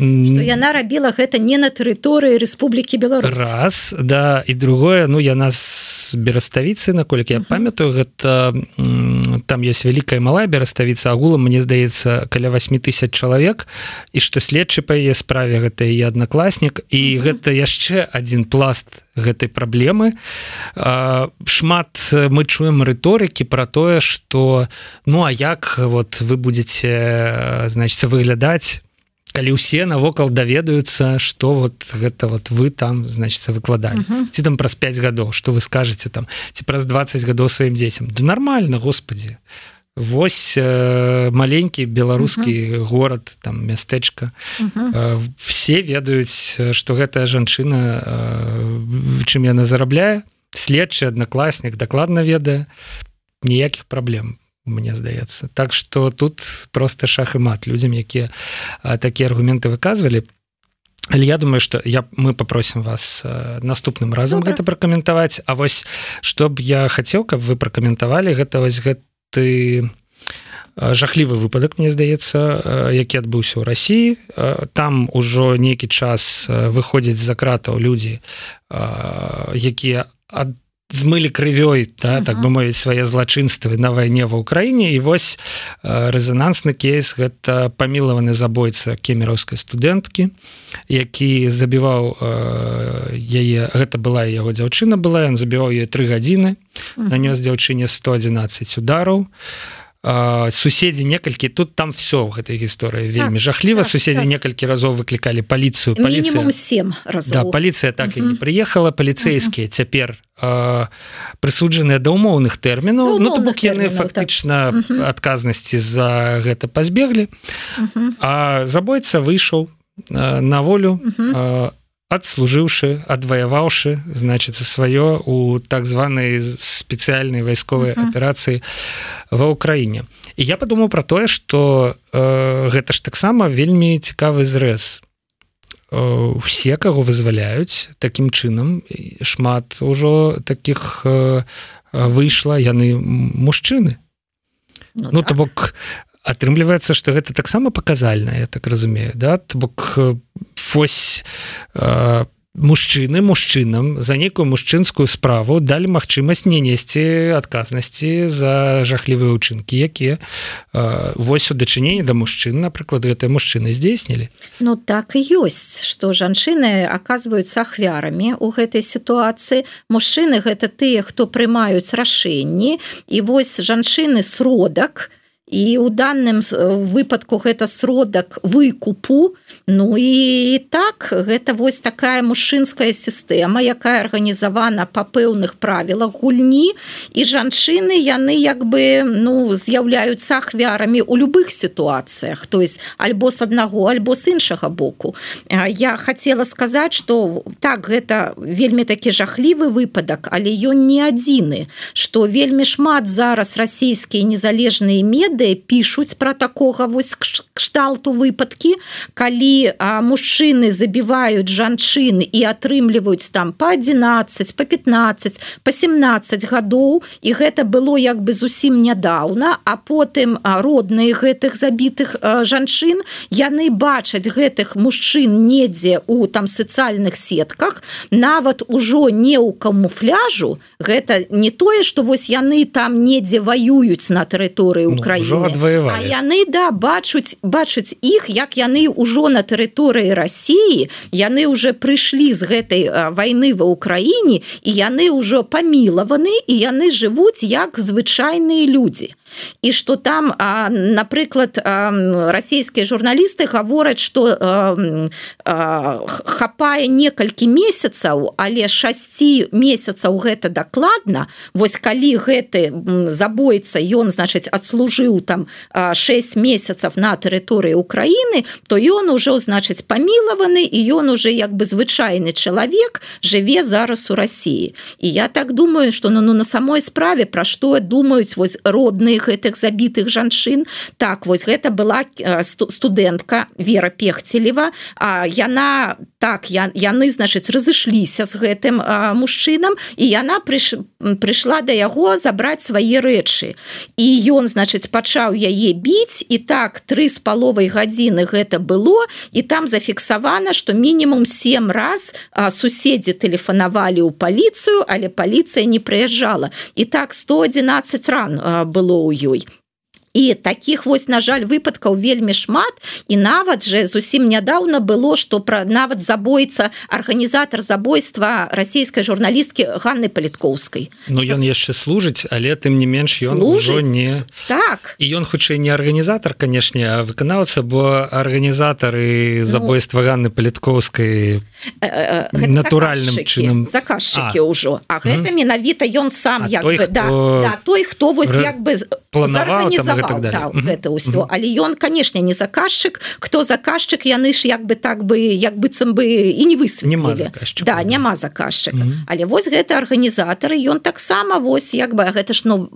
что яна рабіла гэта не на тэрыторыі Республікі Беларусь. Раз да і другое ну яна з бераставіцы наколькі я памятаю гэта там есть вялікая малая бераставіца агулам мне здаецца каля 8 тысяч чалавек і што следчы па яе справе гэта і аднакласнік і гэта яшчэ один пласт гэтай праблемы. Шмат мы чуем рыторыкі про тое что ну а як вот вы будете значится выглядаць калі ўсе навокал даведаюцца что вот гэта вот вы там значится выкладалі. Uh -huh. ці там праз 5 гадоў что вы скажете там ці праз 20 гадоў сваім дзецям. Да нормально Господи Вось э, маленькі беларускі uh -huh. горад там мястэчка. Uh -huh. э, все ведаюць что гэтая жанчына э, чым яна зарабляе. Следчы аднакласнік дакладна ведае. Ніякіх праблем мне здаецца так что тут просто шах і мат. Людзям якія такія аргументы выказвалі але я думаю что я мы попросім вас наступным разам Добра. гэта пракаментаваць А вось чтоб я хацеў каб вы пракаментавалі гэта вось гэты жахлівы выпадак мне здаецца які адбыўся ў Росіі. Там ужо нейкі час выходзяць за кратаў людзі якія ад змылі крывёй да, так бы мовіць свае злачынствы на вайне ва ўкраіне. І вось рэзанансны кейс гэта памілаваны забойца кемераўскай студэнткі які забіваў яе гэта была яго дзяўчына была ён забіваў яе тры гадзіны нанёс дзяўчыне 111 удараў суседзі некалькі тут там все ў гэтай гісторыі вельмі так, жахліва так, суседзі так. некалькі разоў выклікалі паліцыю паліцыя 7 да, паліцыя так uh -huh. і не прыехала паліцэйскія uh -huh. цяпер прысуджаныя да умоўных тэрмінаў ну, бок яны так. фактычна так. адказнасці за гэта пазбеглі uh -huh. а забойца выйшаў на волю uh -huh. Адслужыўшы адваяваўшы значыцца сваё у так званай спецыяльнай вайсковай uh -huh. аперацыі ва ўкраіне і я падумаў про тое что э, гэта ж таксама вельмі цікавы зрэз усе каго вызваляюць таким чынам шмат ужо таких э, выйшла яны мужчыны ну, ну так. то бок атрымліваецца что гэта таксама паказальна я так разумею да? То бок вось по мужчыны мужчынам за нейкую мужчынскую справу далі магчымасць не несці адказнасці за жахлівыя ўчынкі якія вось у дачыненні да мужчын напрыклад гэтыя мужчыны здзейснілі. Ну так і ёсць что жанчыны оказываются ахвярамі у гэтай сітуацыі. Мужчыны гэта тыя хто прымаюць рашэнні. І вось жанчыны сродак і у данным выпадку гэта сродак выкупу. Ну і так гэта вось такая мужчынская сістэма якая арганізавана па пэўных правілах гульні. І жанчыны яны як бы ну з'яўляюцца ахвярамі у любых сітуацыях. То есть альбо с аднаго альбо з іншага боку. Я хотела сказаць что так гэта вельмі такі жахлівы выпадак але ён не адзіны что вельмі шмат зараз расійскія незалежныя меды пишутць про такога вось кшталту выпадкі калі мужчыны забіваюць жанчын і атрымліваюць там по 11 по 15 по 17 гадоў і гэта было як бы зусім нядаўна а потым родныя гэтых забітых жанчын яны бачаць гэтых мужчын недзе у там сацыяльных сетках нават ужо не ў камуфляжу гэта не тое что вось яны там недзе воююць на тэрыторыі Украіны ну, яны да бачуць бачыць іх як яны ўжо на тэрыторыі Росіі яны уже прыйшлі з гэтай войны ва ўкраіне і яны ўжо памілаваны і яны жывуць як звычайныя людзі і что там напрыклад расійскія журналісты гавораць что хапае некалькі месяцаў але шасці месяцаў гэта дакладна вось калі гэты забойца ён значыць адслужыў там 6 месяцаў на тэрыторыі Украіны то ён ужо значыць памілаваны і ён уже як бы звычайны чалавек жыве зараз у Росіі і я так думаю что ну, ну на самой справе пра што думаюць вось родныя гэтых забітых жанчын. Так вось гэта была э, студэнтка Вера пехцелева А яна так я яны значыць разышліся з гэтым мужчынам і яна прыш, прыйшла да яго забраць свае рэчы. І ён значыць пачаў яе біць і так тры з паловай гадзіны гэта было і там зафіксавана что мінімум 7 раз суседзі тэлефанавалі ў паліцыю але паліцыя не прыязджала. І так 111 ран было ў ёй і таких вось на жаль выпадкаў вельмі шмат. І нават же зусім нядаўна было что пра нават забойца арганізатор забойства расійскай журналісткі Ганны паліткоўскай Ну ён яшчэ служыць але тым не менш ён ужо не. Так. І ён хутчэй не арганізатор канешне а выканаўца бо арганізатары ну, забойства Ганны паліткоўскай э, э, натуральным чынам. заказчыкі ўжо. А гэта менавіта ён сам як той, бы, хто... да, да, той хто вось як бы планаваў так гэта ўсё але ён канешне не заказчык хто заказчык яны ж як бы так бы як быццам бы і не высветлілі да няма заказчык але вось гэта арганізатары ён таксама вось як бы гэта ж ну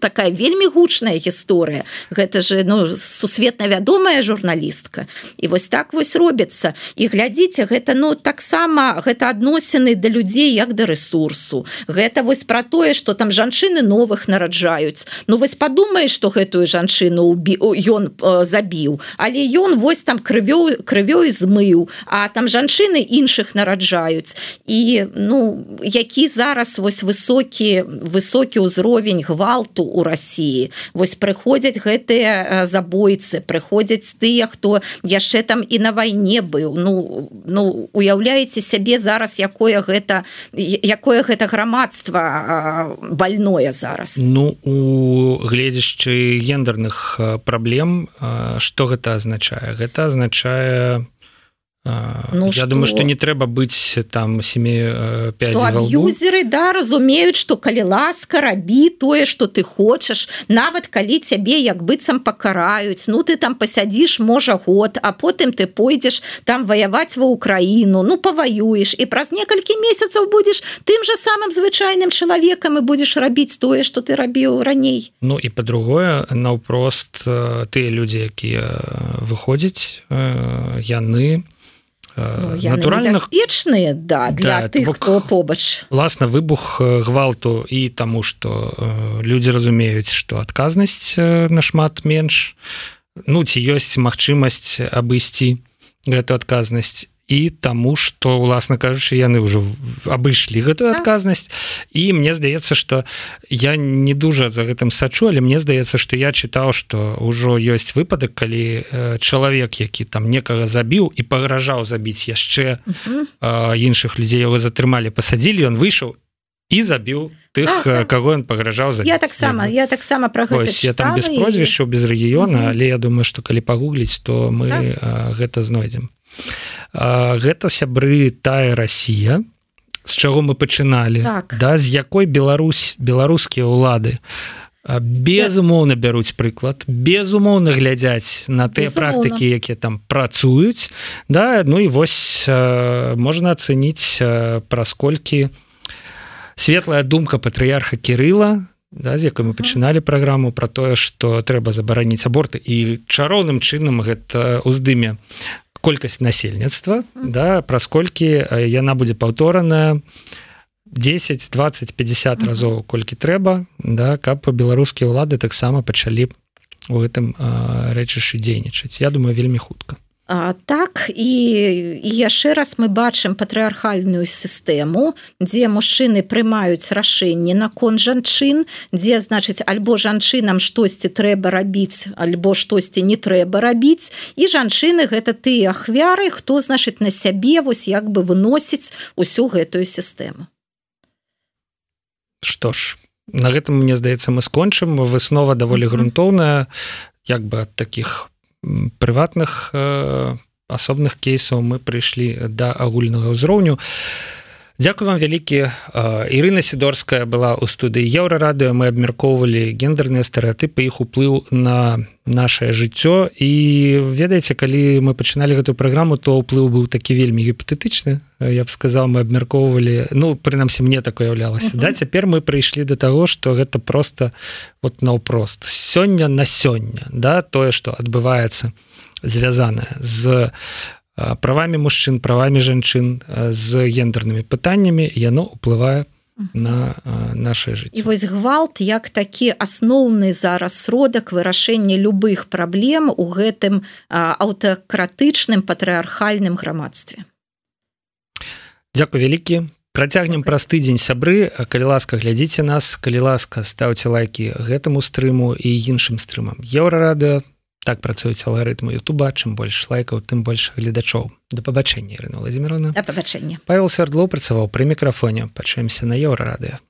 такая вельмі гучная гісторыя. Гэта же ну сусветна вядомая журналістка. І вось так вось робіцца. І глядзіце гэта ну таксама гэта адносіны да людзей як да ресурсу гэта вось про тое что там жанчыны новых нараджаюць. Ну вось падумаеш что гэта гэтую жанчыну ён э, забіў. Але ён вось там крывёй крывёй змыў а там жанчыны іншых нараджаюць. І ну які зараз вось высокі высокі ўзровень гвалту у Росіі вось прыходзяць гэтыя э, забойцы прыходзяць тыя хто яшчэ там і на вайне быў. Ну ну уяўляеце сябе зараз якое гэта якое гэта грамадства больное зараз? Ну у гледзяшчы гендерных э, праблем что э, гэта азначае гэта азначае Ну, я что... думаю что не трэба быць там семі юзеры да разумеюць что калі ласка рабі тое что ты хочаш нават калі цябе як быццам пакараюць ну ты там пасядзіш можа год а потым ты пойдзеш там ваяваць ва Украіну ну паваюеш і праз некалькі месяцаў будзеш тым же самым звычайным чалавекам і будзеш рабіць тое что ты рабіў раней. Ну і по-другое наўпрост тыя людзі якія выходзяць яны ну, натуральных печныя да для да, тых хто побач. власна выбух гвалту і таму что людзі разумеюць что адказнасць нашмат менш ну ці ёсць магчымасць абысці гэту адказнасць і таму что уласна кажучы яны ўжо абышлі гэтую адказнасць. І мне здаецца что я не дужа за гэтым сачу але мне здаецца что я чытаў что ўжо ёсць выпадак калі э, чалавек які там некага забіў і пагражаў забіць яшчэ іншых людзей его затрымалі пасадзілі он выйшаў і забіў тых так, так. кого ён пагражаў за я таксама я таксама про я там без прозвішча і... без рэгіёна але я думаю что калі пагугліць то мы так. а, гэта знойдзем гэта сябры тая Росія з чаго мы пачыналі так. да з якой Беларусь беларускія ўлады безумоўна бяруць прыклад безумоўна глядзяць на тыя практыкі якія там працуюць да ну і вось можна ацэніць праз колькі светлая думка патрыярха кирилла да, з якой мы пачыналі праграму про тое что трэба забараніць аборты і чароўным чынам гэта уздыме колькасць насельніцтва да праз колькі яна будзе паўтораная 10 20 50 разоў колькі трэба да каб беларускія ўлады таксама пачалі у гэтым рэчышы дзейнічаць Я думаю вельмі хутка так і, і яшчэ раз мы бачым патрыархальную сістэму дзе мужчыны прымаюць рашэнне наконт жанчын дзе значыць альбо жанчынам штосьці трэба рабіць альбо штосьці не трэба рабіць. І жанчыны гэта тыя ахвяры хто значыць на сябе вось як бы выносіць усю гэтую сістэму. Што ж на гэтым мне здаецца мы скончым. Выснова даволі грунтоўная як бы ад таких прыватных э, асобных кейсаў мы прыйшлі да агульнага ўзроўню Дякую вам вялікі. Ірына сідорская была ў студыі еўрарадыо мы абмяркоўвалі гендерныя стэеатыпы іх уплыў на наше жыццё. І ведаеце калі мы пачыналі гэтую праграму то ўплыў быў такі вельмі гіпатэтычны я б сказал мы абмяркоўвалі ну прынамсі мне так уяўлялася. Uh -huh. да цяпер мы прыйшлі до таго что гэта просто вот наўпрост. Сёння на сёння да тое что адбываецца звязаная з правамі мужчын правамі жанчын з гендернымі пытаннямі яно уплывае на наше жыццё. Вось гвалт як такі асноўны зараз сродак вырашэння любых праблем у гэтым аўтакратычным патрыархальным грамадстве. Дякую вялікі. Працягнем праз тыдзень сябры. Калі ласка глядзіце нас калі ласка стаўце лайки гэтаму стрыму і іншым стрымам. Еўрарадыо так працуюць алгарытмы Ютуба чым больш лайкаў тым больш гледачоў. Да пабачэння Ірына владимировна пабачэння. Павел сярдло працаваў пры мікрафоне. Пачаемся на еўрарадыо